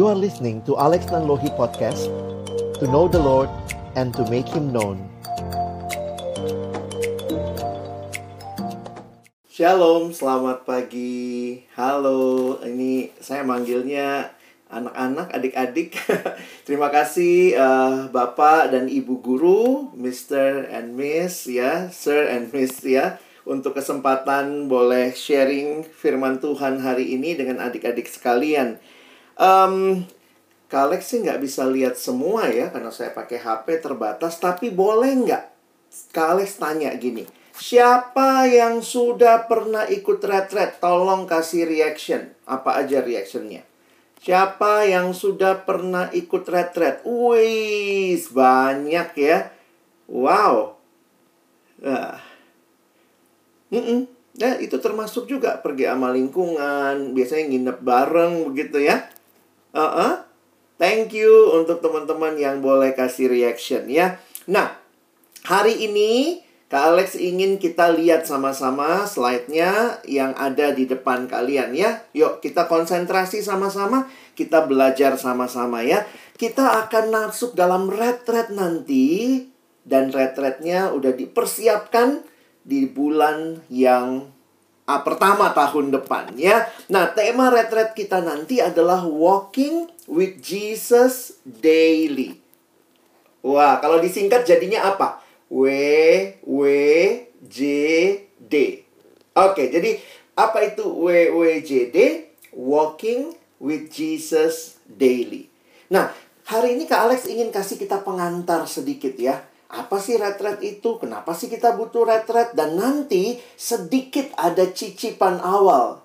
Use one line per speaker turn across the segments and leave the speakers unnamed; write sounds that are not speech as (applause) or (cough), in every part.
You are listening to Alex Nanlohi Podcast To know the Lord and to make Him known Shalom, selamat pagi Halo, ini saya manggilnya anak-anak, adik-adik (laughs) Terima kasih uh, Bapak dan Ibu Guru Mr. and Miss ya Sir and Miss ya untuk kesempatan boleh sharing firman Tuhan hari ini dengan adik-adik sekalian. Um, Kak sih nggak bisa lihat semua ya karena saya pakai HP terbatas. Tapi boleh nggak Kak tanya gini. Siapa yang sudah pernah ikut retret? Tolong kasih reaction. Apa aja reactionnya? Siapa yang sudah pernah ikut retret? Wih, banyak ya. Wow. Uh. Mm -mm. Ya, itu termasuk juga pergi sama lingkungan, biasanya nginep bareng begitu ya. Uh -uh. Thank you untuk teman-teman yang boleh kasih reaction ya. Nah, hari ini Kak Alex ingin kita lihat sama-sama slide-nya yang ada di depan kalian ya. Yuk kita konsentrasi sama-sama, kita belajar sama-sama ya. Kita akan masuk dalam retret nanti dan retretnya udah dipersiapkan di bulan yang uh, pertama tahun depan ya. Nah, tema retret kita nanti adalah walking with Jesus daily. Wah, kalau disingkat jadinya apa? W W J D. Oke, jadi apa itu W W J D? Walking with Jesus daily. Nah, hari ini Kak Alex ingin kasih kita pengantar sedikit ya apa sih retret itu? Kenapa sih kita butuh retret? Dan nanti sedikit ada cicipan awal.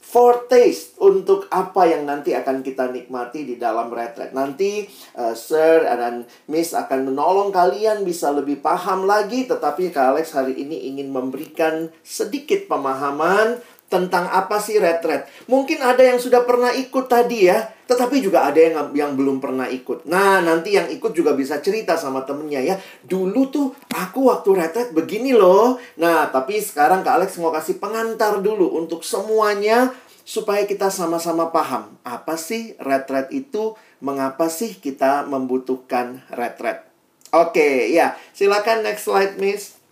Foretaste untuk apa yang nanti akan kita nikmati di dalam retret. Nanti uh, Sir dan Miss akan menolong kalian bisa lebih paham lagi. Tetapi Kak Alex hari ini ingin memberikan sedikit pemahaman tentang apa sih retret. Mungkin ada yang sudah pernah ikut tadi ya, tetapi juga ada yang yang belum pernah ikut. Nah, nanti yang ikut juga bisa cerita sama temennya ya. Dulu tuh aku waktu retret begini loh. Nah, tapi sekarang Kak Alex mau kasih pengantar dulu untuk semuanya supaya kita sama-sama paham apa sih retret itu, mengapa sih kita membutuhkan retret. Oke, ya. Silakan next slide, Miss.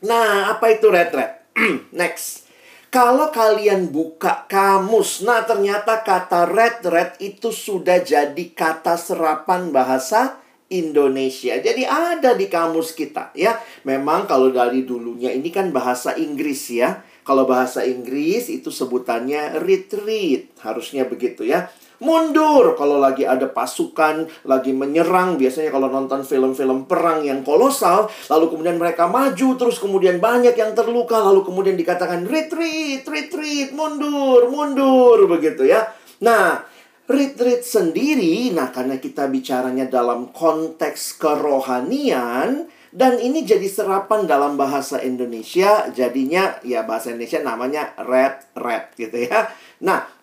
Nah, apa itu retret? (clears throat) next. Kalau kalian buka kamus, nah ternyata kata red red itu sudah jadi kata serapan bahasa Indonesia. Jadi ada di kamus kita ya. Memang kalau dari dulunya ini kan bahasa Inggris ya. Kalau bahasa Inggris itu sebutannya retreat, harusnya begitu ya mundur. Kalau lagi ada pasukan lagi menyerang biasanya kalau nonton film-film perang yang kolosal lalu kemudian mereka maju terus kemudian banyak yang terluka lalu kemudian dikatakan retreat retreat mundur mundur begitu ya. Nah retreat sendiri nah karena kita bicaranya dalam konteks kerohanian dan ini jadi serapan dalam bahasa Indonesia jadinya ya bahasa Indonesia namanya red red gitu ya. Nah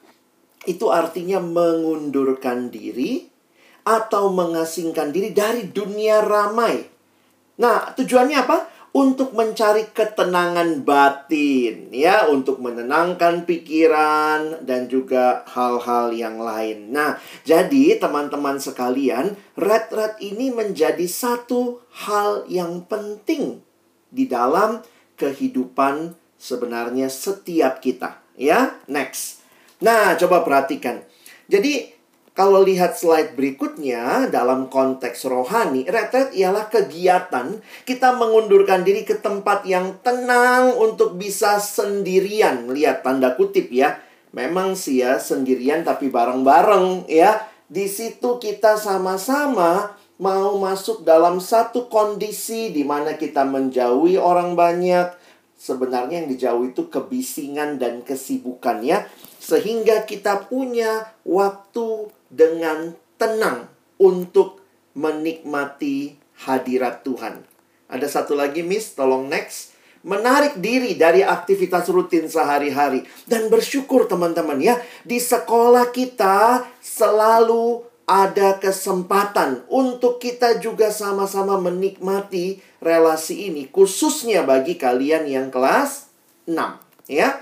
itu artinya mengundurkan diri atau mengasingkan diri dari dunia ramai. Nah, tujuannya apa? Untuk mencari ketenangan batin, ya, untuk menenangkan pikiran dan juga hal-hal yang lain. Nah, jadi teman-teman sekalian, red-red ini menjadi satu hal yang penting di dalam kehidupan sebenarnya setiap kita, ya. Next. Nah, coba perhatikan. Jadi, kalau lihat slide berikutnya dalam konteks rohani, retret ialah kegiatan kita mengundurkan diri ke tempat yang tenang untuk bisa sendirian. Lihat tanda kutip ya. Memang sih ya sendirian tapi bareng-bareng ya. Di situ kita sama-sama mau masuk dalam satu kondisi di mana kita menjauhi orang banyak. Sebenarnya yang dijauhi itu kebisingan dan kesibukan ya sehingga kita punya waktu dengan tenang untuk menikmati hadirat Tuhan. Ada satu lagi, Miss, tolong next. Menarik diri dari aktivitas rutin sehari-hari dan bersyukur teman-teman ya, di sekolah kita selalu ada kesempatan untuk kita juga sama-sama menikmati relasi ini khususnya bagi kalian yang kelas 6 ya.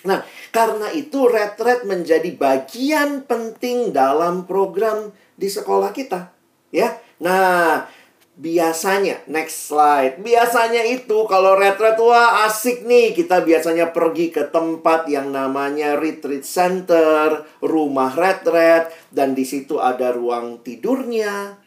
Nah, karena itu retret menjadi bagian penting dalam program di sekolah kita, ya. Nah, biasanya next slide. Biasanya itu kalau retret wah asik nih, kita biasanya pergi ke tempat yang namanya retreat center, rumah retret dan di situ ada ruang tidurnya,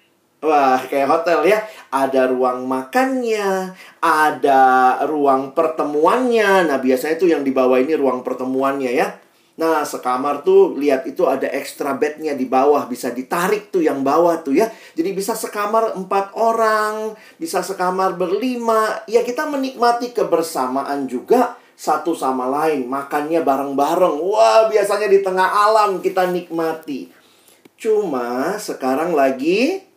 Wah, kayak hotel ya. Ada ruang makannya, ada ruang pertemuannya. Nah, biasanya itu yang di bawah ini ruang pertemuannya ya. Nah, sekamar tuh lihat itu ada extra bednya di bawah. Bisa ditarik tuh yang bawah tuh ya. Jadi bisa sekamar empat orang, bisa sekamar berlima. Ya, kita menikmati kebersamaan juga satu sama lain. Makannya bareng-bareng. Wah, biasanya di tengah alam kita nikmati. Cuma sekarang lagi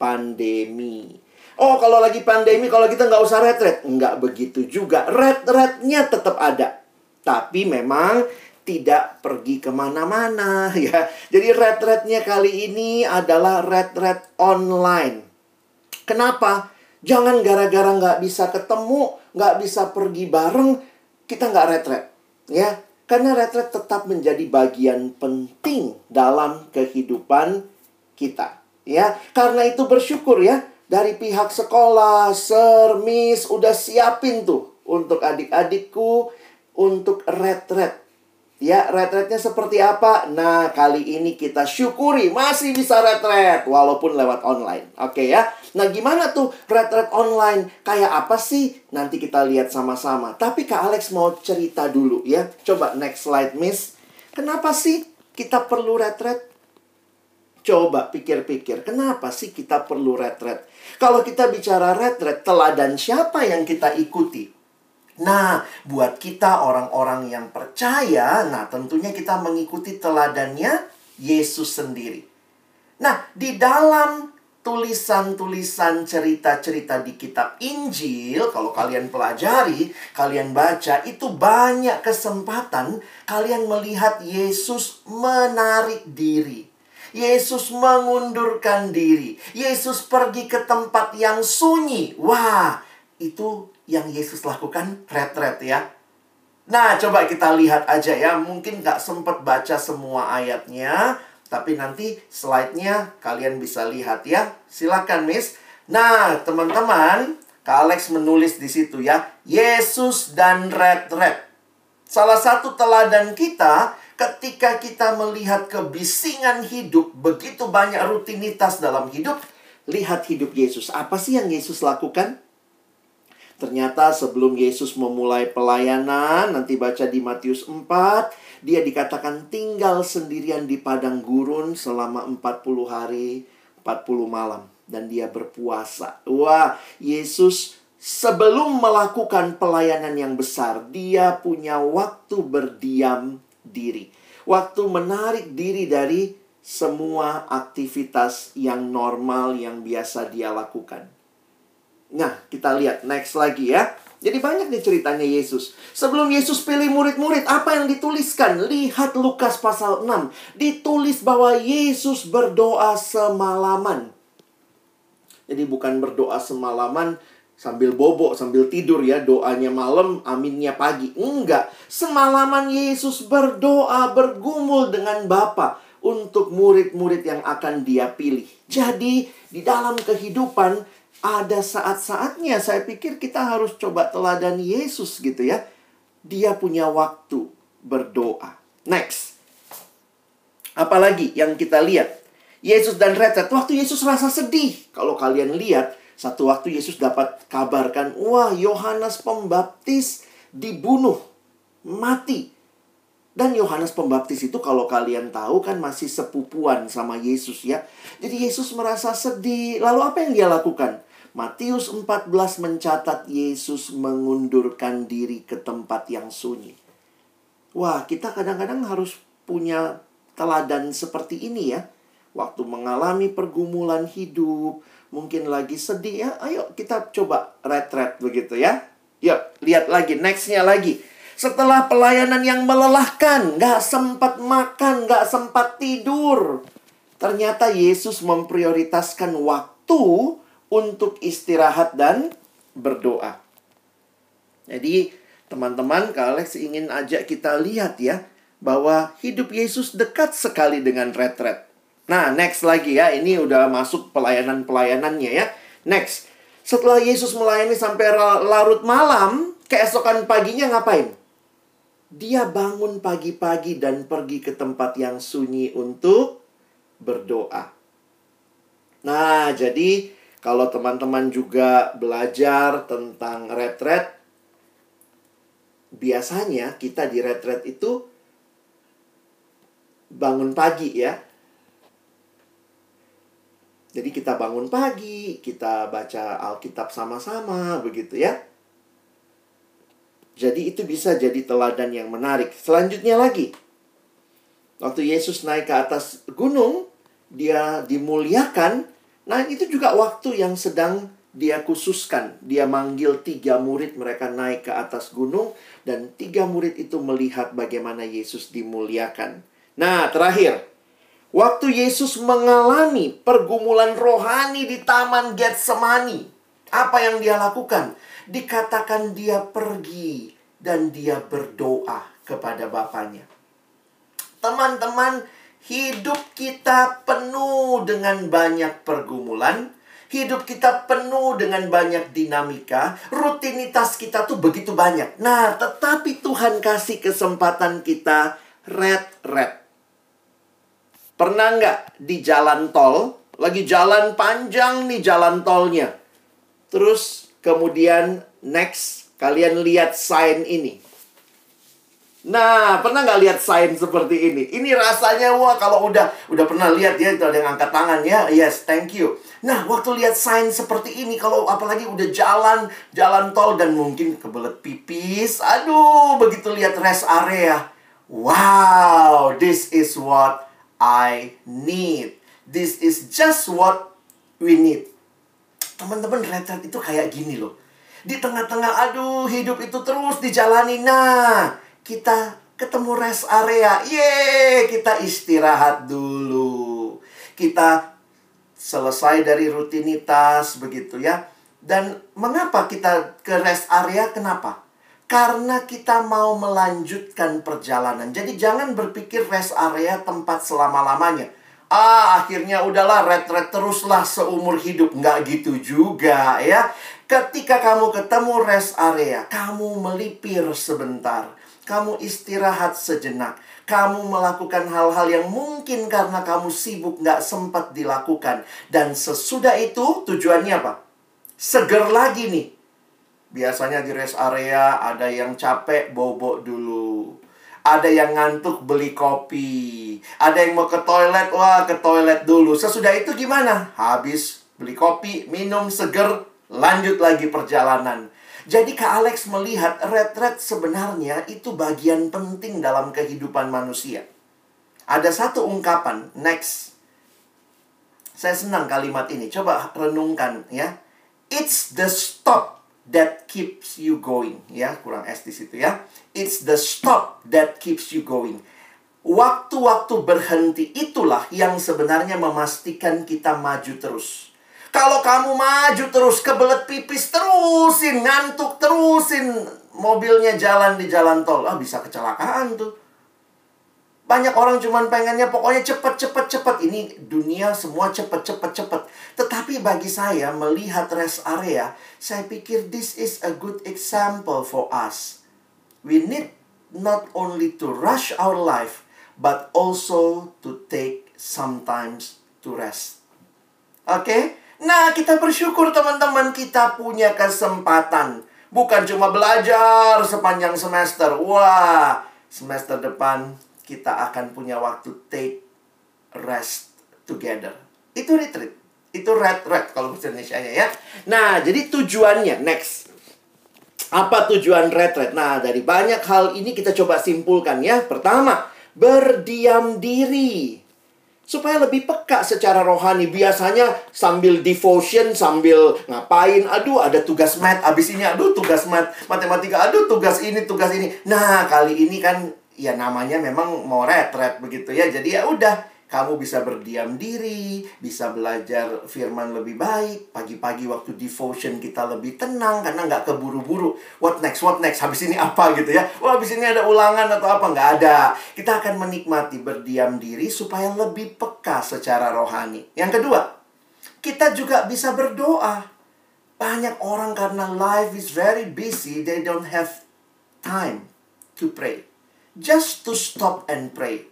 pandemi. Oh, kalau lagi pandemi, kalau kita nggak usah retret. Nggak begitu juga. Ret-retnya tetap ada. Tapi memang tidak pergi ke mana-mana (laughs) ya. Jadi retretnya kali ini adalah retret online. Kenapa? Jangan gara-gara nggak bisa ketemu, nggak bisa pergi bareng, kita nggak retret. Ya, karena retret tetap menjadi bagian penting dalam kehidupan kita. Ya, karena itu bersyukur ya dari pihak sekolah, sermis udah siapin tuh untuk adik-adikku untuk retret. Ya, retretnya seperti apa? Nah, kali ini kita syukuri masih bisa retret walaupun lewat online. Oke ya. Nah, gimana tuh retret online? Kayak apa sih? Nanti kita lihat sama-sama. Tapi Kak Alex mau cerita dulu ya. Coba next slide, Miss. Kenapa sih kita perlu retret? Coba pikir-pikir, kenapa sih kita perlu retret? Kalau kita bicara retret, teladan siapa yang kita ikuti? Nah, buat kita orang-orang yang percaya, nah tentunya kita mengikuti teladannya Yesus sendiri. Nah, di dalam tulisan-tulisan cerita-cerita di kitab Injil, kalau kalian pelajari, kalian baca, itu banyak kesempatan kalian melihat Yesus menarik diri. Yesus mengundurkan diri. Yesus pergi ke tempat yang sunyi. Wah, itu yang Yesus lakukan retret ya. Nah, coba kita lihat aja ya. Mungkin nggak sempat baca semua ayatnya. Tapi nanti slide-nya kalian bisa lihat ya. Silakan, Miss. Nah, teman-teman, Kak Alex menulis di situ ya. Yesus dan retret. Salah satu teladan kita ketika kita melihat kebisingan hidup, begitu banyak rutinitas dalam hidup, lihat hidup Yesus. Apa sih yang Yesus lakukan? Ternyata sebelum Yesus memulai pelayanan, nanti baca di Matius 4, dia dikatakan tinggal sendirian di padang gurun selama 40 hari, 40 malam. Dan dia berpuasa. Wah, Yesus sebelum melakukan pelayanan yang besar, dia punya waktu berdiam diri. Waktu menarik diri dari semua aktivitas yang normal yang biasa dia lakukan. Nah, kita lihat next lagi ya. Jadi banyak nih ceritanya Yesus. Sebelum Yesus pilih murid-murid, apa yang dituliskan? Lihat Lukas pasal 6. Ditulis bahwa Yesus berdoa semalaman. Jadi bukan berdoa semalaman sambil bobo, sambil tidur ya, doanya malam, aminnya pagi. Enggak, semalaman Yesus berdoa, bergumul dengan Bapa untuk murid-murid yang akan dia pilih. Jadi, di dalam kehidupan ada saat-saatnya saya pikir kita harus coba teladan Yesus gitu ya. Dia punya waktu berdoa. Next. Apalagi yang kita lihat? Yesus dan Richard. Waktu Yesus rasa sedih. Kalau kalian lihat, satu waktu Yesus dapat kabarkan, wah Yohanes Pembaptis dibunuh, mati. Dan Yohanes Pembaptis itu kalau kalian tahu kan masih sepupuan sama Yesus ya. Jadi Yesus merasa sedih. Lalu apa yang dia lakukan? Matius 14 mencatat Yesus mengundurkan diri ke tempat yang sunyi. Wah, kita kadang-kadang harus punya teladan seperti ini ya. Waktu mengalami pergumulan hidup, mungkin lagi sedih ya, ayo kita coba retret begitu ya. Yuk, lihat lagi, nextnya lagi. Setelah pelayanan yang melelahkan, nggak sempat makan, nggak sempat tidur. Ternyata Yesus memprioritaskan waktu untuk istirahat dan berdoa. Jadi, Teman-teman, Kak Alex ingin ajak kita lihat ya, bahwa hidup Yesus dekat sekali dengan retret. Nah, next lagi ya, ini udah masuk pelayanan-pelayanannya ya. Next, setelah Yesus melayani sampai larut malam, keesokan paginya ngapain? Dia bangun pagi-pagi dan pergi ke tempat yang sunyi untuk berdoa. Nah, jadi kalau teman-teman juga belajar tentang retret, biasanya kita di retret itu bangun pagi ya. Jadi kita bangun pagi, kita baca Alkitab sama-sama begitu ya. Jadi itu bisa jadi teladan yang menarik. Selanjutnya lagi. Waktu Yesus naik ke atas gunung, dia dimuliakan. Nah, itu juga waktu yang sedang dia khususkan. Dia manggil tiga murid mereka naik ke atas gunung dan tiga murid itu melihat bagaimana Yesus dimuliakan. Nah, terakhir. Waktu Yesus mengalami pergumulan rohani di Taman Getsemani, apa yang dia lakukan? Dikatakan dia pergi dan dia berdoa kepada Bapaknya. Teman-teman, hidup kita penuh dengan banyak pergumulan, Hidup kita penuh dengan banyak dinamika. Rutinitas kita tuh begitu banyak. Nah, tetapi Tuhan kasih kesempatan kita red-red. Pernah nggak di jalan tol, lagi jalan panjang nih jalan tolnya. Terus kemudian next, kalian lihat sign ini. Nah, pernah nggak lihat sign seperti ini? Ini rasanya wah kalau udah udah pernah lihat ya itu ada yang angkat tangan ya. Yes, thank you. Nah, waktu lihat sign seperti ini kalau apalagi udah jalan jalan tol dan mungkin kebelet pipis, aduh, begitu lihat rest area. Wow, this is what I need. This is just what we need. Teman-teman retret itu kayak gini loh. Di tengah-tengah aduh hidup itu terus dijalani. Nah, kita ketemu rest area. Yeay, kita istirahat dulu. Kita selesai dari rutinitas begitu ya. Dan mengapa kita ke rest area? Kenapa? Karena kita mau melanjutkan perjalanan. Jadi jangan berpikir rest area tempat selama-lamanya. Ah, akhirnya udahlah retret teruslah seumur hidup. Nggak gitu juga ya. Ketika kamu ketemu rest area, kamu melipir sebentar kamu istirahat sejenak. Kamu melakukan hal-hal yang mungkin karena kamu sibuk nggak sempat dilakukan. Dan sesudah itu tujuannya apa? Seger lagi nih. Biasanya di rest area ada yang capek bobo dulu. Ada yang ngantuk beli kopi. Ada yang mau ke toilet, wah ke toilet dulu. Sesudah itu gimana? Habis beli kopi, minum seger, lanjut lagi perjalanan. Jadi Kak Alex melihat retret sebenarnya itu bagian penting dalam kehidupan manusia. Ada satu ungkapan, next. Saya senang kalimat ini. Coba renungkan ya. It's the stop that keeps you going. Ya, kurang S di situ ya. It's the stop that keeps you going. Waktu-waktu berhenti itulah yang sebenarnya memastikan kita maju terus. Kalau kamu maju terus, kebelet pipis terusin, ngantuk terusin, mobilnya jalan di jalan tol, ah bisa kecelakaan tuh. Banyak orang cuman pengennya pokoknya cepet, cepet, cepet. Ini dunia semua cepet, cepet, cepet. Tetapi bagi saya melihat rest area, saya pikir this is a good example for us. We need not only to rush our life, but also to take sometimes to rest. Oke? Okay? Nah, kita bersyukur teman-teman kita punya kesempatan. Bukan cuma belajar sepanjang semester. Wah, semester depan kita akan punya waktu take rest together. Itu retreat. Itu red red kalau bahasa Indonesia ya. Nah, jadi tujuannya next. Apa tujuan retreat? Nah, dari banyak hal ini kita coba simpulkan ya. Pertama, berdiam diri supaya lebih peka secara rohani. Biasanya sambil devotion, sambil ngapain, aduh ada tugas mat, abis ini aduh tugas mat, matematika, aduh tugas ini, tugas ini. Nah, kali ini kan ya namanya memang mau retret begitu ya. Jadi ya udah, Kamu bisa berdiam diri, bisa belajar firman lebih baik. Pagi-pagi waktu devotion kita lebih tenang karena nggak keburu-buru. What next? What next? Habis ini apa gitu ya? Wah, habis ini ada ulangan atau apa? Nggak ada. Kita akan menikmati berdiam diri supaya lebih peka secara rohani. Yang kedua, kita juga bisa berdoa. Banyak orang karena life is very busy, they don't have time to pray. Just to stop and pray.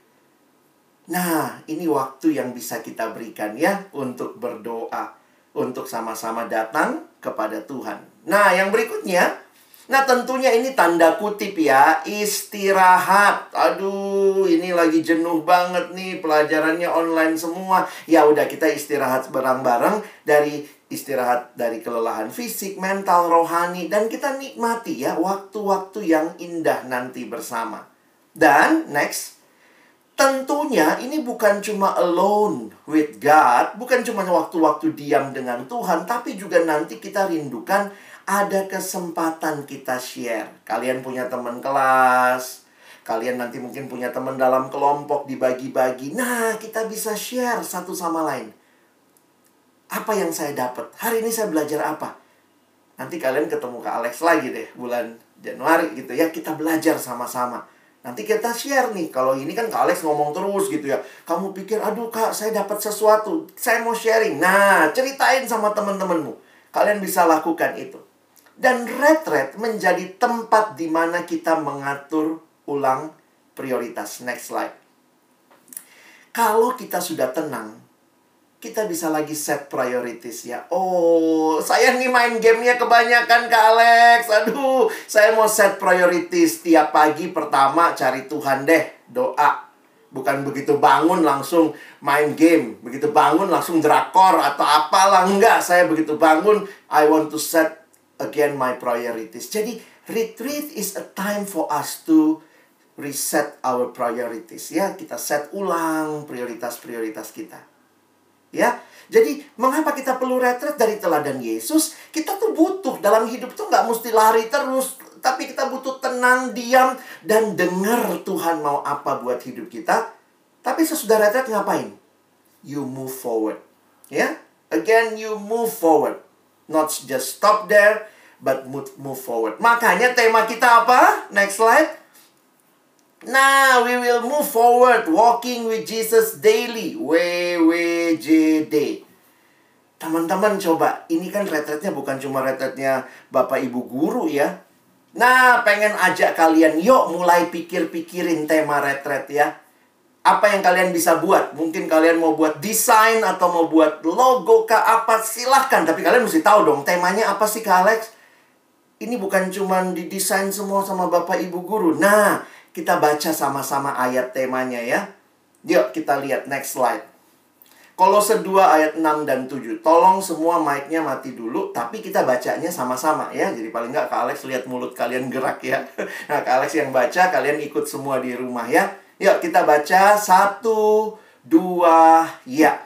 Nah, ini waktu yang bisa kita berikan ya untuk berdoa, untuk sama-sama datang kepada Tuhan. Nah, yang berikutnya, nah tentunya ini tanda kutip ya, istirahat. Aduh, ini lagi jenuh banget nih pelajarannya online semua. Ya udah kita istirahat bareng-bareng dari istirahat dari kelelahan fisik, mental, rohani dan kita nikmati ya waktu-waktu yang indah nanti bersama. Dan next Tentunya ini bukan cuma alone with God, bukan cuma waktu-waktu diam dengan Tuhan, tapi juga nanti kita rindukan ada kesempatan kita share. Kalian punya teman kelas, kalian nanti mungkin punya teman dalam kelompok dibagi-bagi. Nah, kita bisa share satu sama lain. Apa yang saya dapat? Hari ini saya belajar apa? Nanti kalian ketemu ke Alex lagi deh bulan Januari gitu ya. Kita belajar sama-sama. Nanti kita share nih. Kalau ini kan Kak Alex ngomong terus gitu ya. Kamu pikir, aduh Kak, saya dapat sesuatu. Saya mau sharing. Nah, ceritain sama teman-temanmu. Kalian bisa lakukan itu. Dan retret menjadi tempat di mana kita mengatur ulang prioritas. Next slide. Kalau kita sudah tenang, kita bisa lagi set priorities ya. Oh, saya nih main gamenya kebanyakan Kak Alex. Aduh, saya mau set priorities tiap pagi pertama cari Tuhan deh, doa. Bukan begitu bangun langsung main game, begitu bangun langsung drakor atau apalah enggak. Saya begitu bangun, I want to set again my priorities. Jadi, retreat is a time for us to reset our priorities ya. Kita set ulang prioritas-prioritas kita. Ya, jadi mengapa kita perlu retret dari teladan Yesus? Kita tuh butuh dalam hidup tuh nggak mesti lari terus, tapi kita butuh tenang, diam, dan dengar Tuhan mau apa buat hidup kita. Tapi sesudah retret ngapain? You move forward. Ya, again you move forward. Not just stop there, but move, move forward. Makanya tema kita apa? Next slide. Now we will move forward walking with Jesus daily. WWJD. Teman-teman coba, ini kan retretnya bukan cuma retretnya Bapak Ibu guru ya. Nah, pengen ajak kalian, yuk mulai pikir-pikirin tema retret ya. Apa yang kalian bisa buat? Mungkin kalian mau buat desain atau mau buat logo kah apa, silahkan. Tapi kalian mesti tahu dong, temanya apa sih Kak Alex? Ini bukan cuma didesain semua sama Bapak Ibu guru. Nah, kita baca sama-sama ayat temanya ya. Yuk kita lihat next slide. Kolose 2 ayat 6 dan 7. Tolong semua mic-nya mati dulu, tapi kita bacanya sama-sama ya. Jadi paling nggak Kak Alex lihat mulut kalian gerak ya. (laughs) Nah, Kak Alex yang baca, kalian ikut semua di rumah ya. Yuk kita baca satu, dua, ya.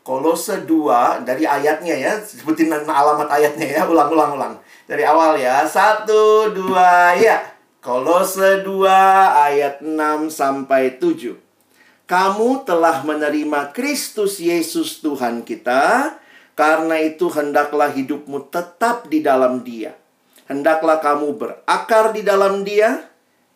Kolose 2 dari ayatnya ya, sebutin alamat ayatnya ya, ulang-ulang ulang. Dari awal ya. Satu, dua, ya. Kolose 2 ayat 6 sampai 7. Kamu telah menerima Kristus Yesus Tuhan kita, karena itu hendaklah hidupmu tetap di dalam Dia. Hendaklah kamu berakar di dalam Dia,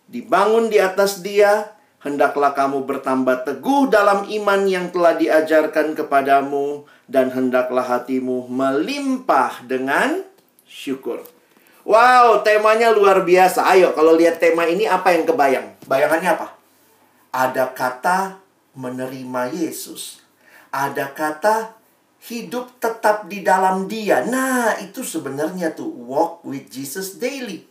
dibangun di atas Dia, hendaklah kamu bertambah teguh dalam iman yang telah diajarkan kepadamu, dan hendaklah hatimu melimpah dengan syukur. Wow, temanya luar biasa. Ayo, kalau lihat tema ini apa yang kebayang? Bayangannya apa? Ada kata menerima Yesus. Ada kata hidup tetap di dalam dia. Nah, itu sebenarnya tuh walk with Jesus daily.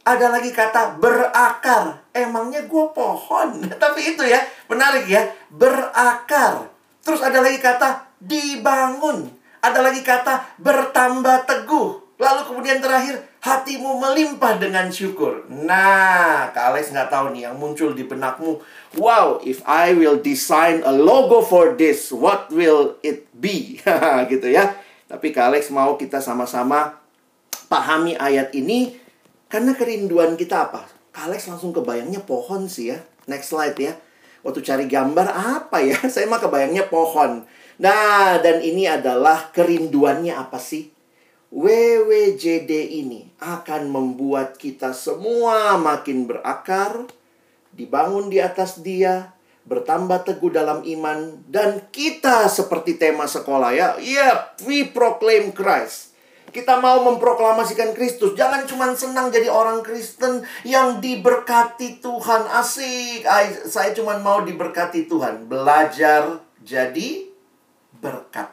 Ada lagi kata berakar. Emangnya gue pohon. (laughs) Tapi itu ya, menarik ya. Berakar. Terus ada lagi kata dibangun. Ada lagi kata bertambah teguh. Lalu kemudian terakhir, hatimu melimpah dengan syukur. Nah, Kak Alex nggak tahu nih yang muncul di benakmu. Wow, if I will design a logo for this, what will it be? (laughs) gitu ya. Tapi Kak Alex mau kita sama-sama pahami ayat ini karena kerinduan kita apa? Kak Alex langsung kebayangnya pohon sih ya. Next slide ya. Waktu cari gambar apa ya? (laughs) Saya mah kebayangnya pohon. Nah, dan ini adalah kerinduannya apa sih? WWJD ini akan membuat kita semua makin berakar, dibangun di atas dia, bertambah teguh dalam iman, dan kita seperti tema sekolah ya, yeah, we proclaim Christ. Kita mau memproklamasikan Kristus. Jangan cuma senang jadi orang Kristen yang diberkati Tuhan. Asik. Saya cuma mau diberkati Tuhan. Belajar jadi berkat.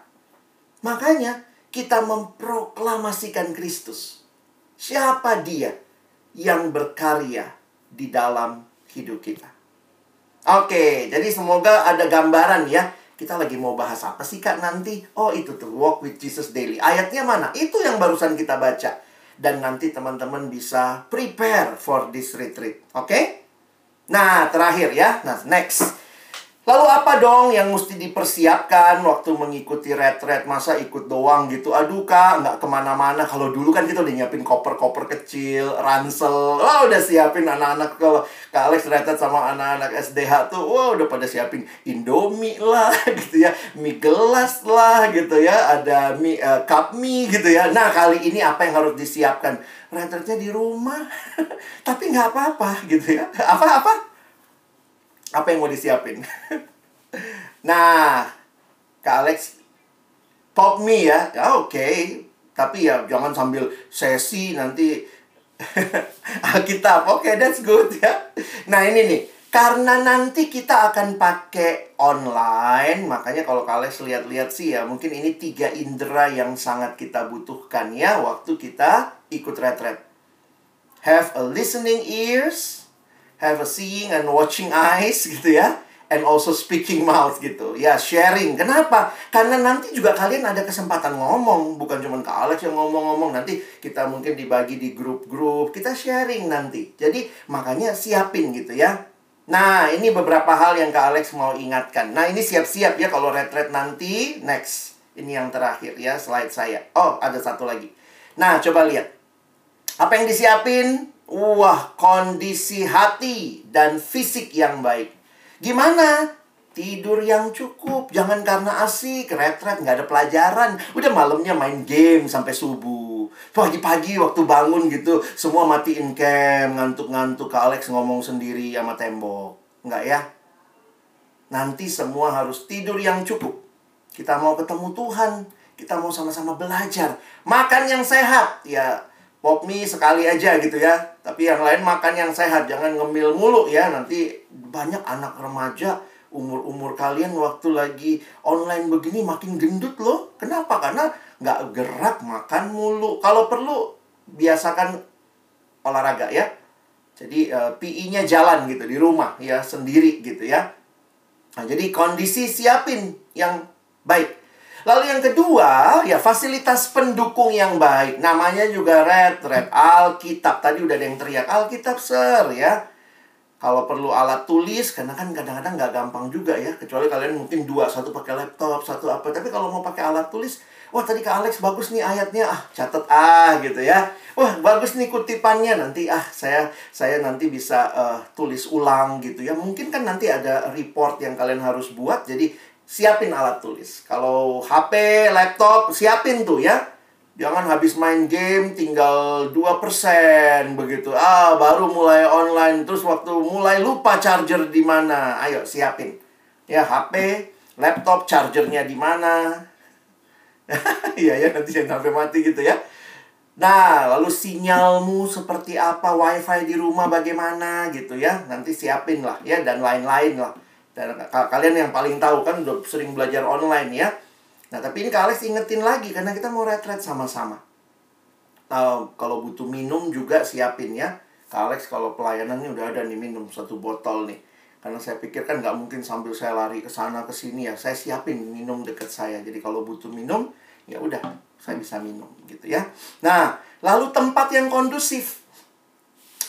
Makanya kita memproklamasikan Kristus. Siapa dia yang berkarya di dalam hidup kita? Oke, jadi semoga ada gambaran ya. Kita lagi mau bahas apa sih Kak nanti? Oh, itu tuh Walk with Jesus Daily. Ayatnya mana? Itu yang barusan kita baca. Dan nanti teman-teman bisa prepare for this retreat. Oke? Nah, terakhir ya. Nah, next. Lalu apa dong yang mesti dipersiapkan waktu mengikuti retret Masa ikut doang gitu? Aduh kak, nggak ke mana-mana. Kalau dulu kan kita udah nyiapin koper-koper kecil, ransel. Wah, udah siapin anak-anak kalau Kak Alex retret sama anak-anak SDH tuh. Wah, udah pada siapin Indomie lah (laughs) gitu ya. Mie gelas lah gitu ya. Ada mie, uh, cup mie gitu ya. Nah, kali ini apa yang harus disiapkan? Retretnya di rumah. (laughs) Tapi nggak apa-apa gitu ya. Apa-apa? Apa yang mau disiapin? (laughs) nah, Kak Alex, pop me ya. ya Oke, okay. tapi ya jangan sambil sesi nanti (laughs) Alkitab. Oke, okay, that's good ya. Nah, ini nih. Karena nanti kita akan pakai online, makanya kalau kalian lihat-lihat sih ya, mungkin ini tiga indera yang sangat kita butuhkan ya waktu kita ikut retret. Have a listening ears, have a seeing and watching eyes (laughs) gitu ya and also speaking mouth gitu. Ya sharing. Kenapa? Karena nanti juga kalian ada kesempatan ngomong. Bukan cuma ke Alex yang ngomong-ngomong. Nanti kita mungkin dibagi di grup-grup. Kita sharing nanti. Jadi makanya siapin gitu ya. Nah ini beberapa hal yang Kak Alex mau ingatkan. Nah ini siap-siap ya kalau retret nanti. Next. Ini yang terakhir ya slide saya. Oh ada satu lagi. Nah coba lihat. Apa yang disiapin Wah, kondisi hati dan fisik yang baik. Gimana? Tidur yang cukup. Jangan karena asik, retret, nggak ada pelajaran. Udah malamnya main game sampai subuh. Pagi-pagi waktu bangun gitu, semua matiin cam, ngantuk-ngantuk. ke Alex ngomong sendiri sama tembok. Nggak ya? Nanti semua harus tidur yang cukup. Kita mau ketemu Tuhan. Kita mau sama-sama belajar. Makan yang sehat. Ya, pop mie sekali aja gitu ya. Tapi yang lain makan yang sehat, jangan ngemil mulu ya. Nanti banyak anak remaja umur-umur kalian waktu lagi online begini makin gendut loh. Kenapa? Karena nggak gerak makan mulu. Kalau perlu biasakan olahraga ya. Jadi uh, eh, PI-nya jalan gitu di rumah ya sendiri gitu ya. Nah, jadi kondisi siapin yang baik. Lalu yang kedua, ya fasilitas pendukung yang baik. Namanya juga Red, Red Alkitab. Tadi udah ada yang teriak, Alkitab, Sir, ya. Kalau perlu alat tulis, karena kan kadang-kadang nggak gampang juga ya. Kecuali kalian mungkin dua, satu pakai laptop, satu apa. Tapi kalau mau pakai alat tulis, wah tadi Kak Alex bagus nih ayatnya, ah catat ah gitu ya. Wah bagus nih kutipannya, nanti ah saya saya nanti bisa uh, tulis ulang gitu ya. Mungkin kan nanti ada report yang kalian harus buat, jadi siapin alat tulis. Kalau HP, laptop, siapin tuh ya. Jangan habis main game tinggal 2% begitu. Ah, baru mulai online terus waktu mulai lupa charger di mana. Ayo siapin. Ya, HP, laptop chargernya di mana. (laughs) Iya ya, nanti jangan sampai mati gitu ya. Nah, lalu sinyalmu seperti apa, wifi di rumah bagaimana gitu ya. Nanti siapin lah ya dan lain-lain lah. Dan kalian yang paling tahu kan udah sering belajar online ya. Nah, tapi ini Kak Alex ingetin lagi karena kita mau retret sama-sama. Nah, kalau butuh minum juga siapin ya. Kak Alex kalau pelayanannya udah ada nih minum satu botol nih. Karena saya pikir kan nggak mungkin sambil saya lari ke sana ke sini ya. Saya siapin minum deket saya. Jadi kalau butuh minum, ya udah saya bisa minum gitu ya. Nah, lalu tempat yang kondusif.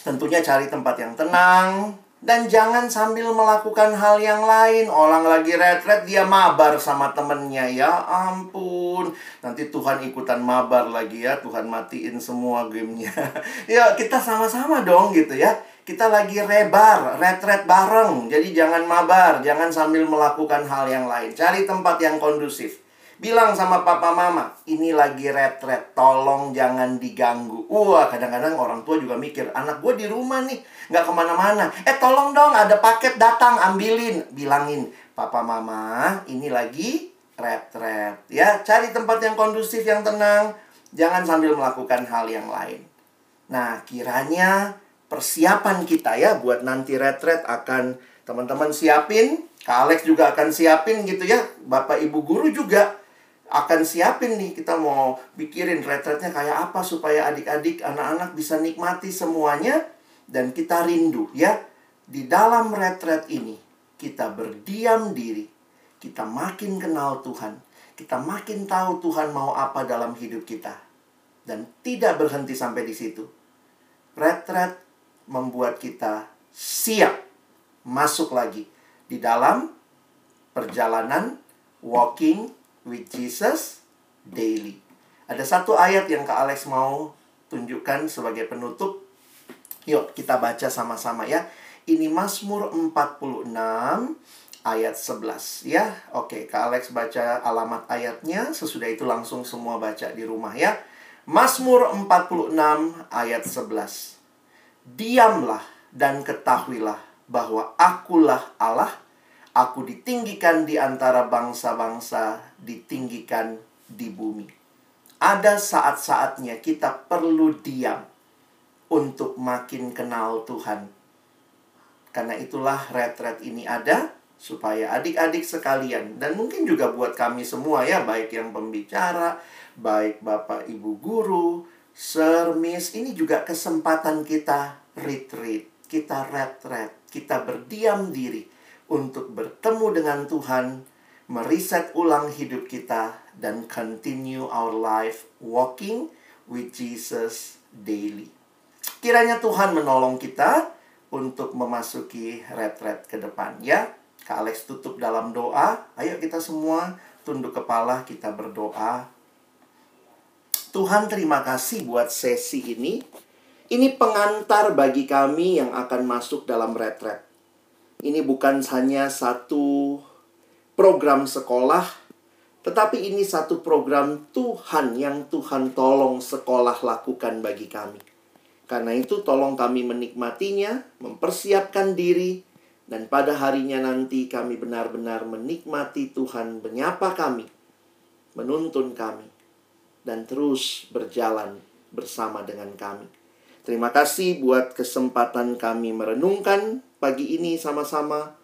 Tentunya cari tempat yang tenang, dan jangan sambil melakukan hal yang lain. Orang lagi retret dia mabar sama temennya. Ya ampun. Nanti Tuhan ikutan mabar lagi ya. Tuhan matiin semua gamenya. (laughs) ya kita sama-sama dong gitu ya. kita lagi rebar, retret bareng. Jadi jangan mabar, jangan sambil melakukan hal yang lain. Cari tempat yang kondusif. Bilang sama papa mama, ini lagi retret, tolong jangan diganggu. Wah, kadang-kadang orang tua juga mikir, anak gue di rumah nih, nggak ke mana-mana. Eh, tolong dong, ada paket datang, ambilin. Bilangin, papa mama, ini lagi retret. Ya, cari tempat yang kondusif, yang tenang. Jangan sambil melakukan hal yang lain. Nah, kiranya persiapan kita ya buat nanti retret akan teman-teman siapin, Kak Alex juga akan siapin gitu ya, Bapak Ibu guru juga akan siapin nih kita mau pikirin retretnya kayak apa supaya adik-adik anak-anak bisa nikmati semuanya dan kita rindu ya. Di dalam retret ini kita berdiam diri kita makin kenal Tuhan kita makin tahu Tuhan mau apa dalam hidup kita. Dan tidak berhenti sampai di situ. Retret membuat kita siap masuk lagi di dalam perjalanan walking with Jesus daily. Ada satu ayat yang Kak Alex mau tunjukkan sebagai penutup. Yuk kita baca sama-sama ya. Ini Mazmur 46 ayat 11 ya. Oke, Kak Alex baca alamat ayatnya. Sesudah itu langsung semua baca di rumah ya. Mazmur 46 ayat 11. Diamlah dan ketahuilah bahwa akulah Allah Aku ditinggikan di antara bangsa-bangsa, ditinggikan di bumi. Ada saat-saatnya kita perlu diam untuk makin kenal Tuhan. Karena itulah retret ini ada supaya adik-adik sekalian dan mungkin juga buat kami semua ya, baik yang pembicara, baik Bapak Ibu guru, sermis, ini juga kesempatan kita retreat, kita retret, kita berdiam diri untuk bertemu dengan Tuhan, meriset ulang hidup kita, dan continue our life walking with Jesus daily. Kiranya Tuhan menolong kita untuk memasuki retret ke depan ya. Kak Alex tutup dalam doa. Ayo kita semua tunduk kepala, kita berdoa. Tuhan terima kasih buat sesi ini. Ini pengantar bagi kami yang akan masuk dalam retret. Ini bukan hanya satu program sekolah, tetapi ini satu program Tuhan yang Tuhan tolong sekolah lakukan bagi kami. Karena itu tolong kami menikmatinya, mempersiapkan diri, dan pada harinya nanti kami benar-benar menikmati Tuhan menyapa kami, menuntun kami, dan terus berjalan bersama dengan kami. Terima kasih buat kesempatan kami merenungkan pagi ini sama-sama.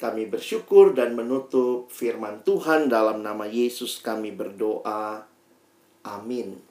Kami bersyukur dan menutup firman Tuhan dalam nama Yesus kami berdoa. Amin.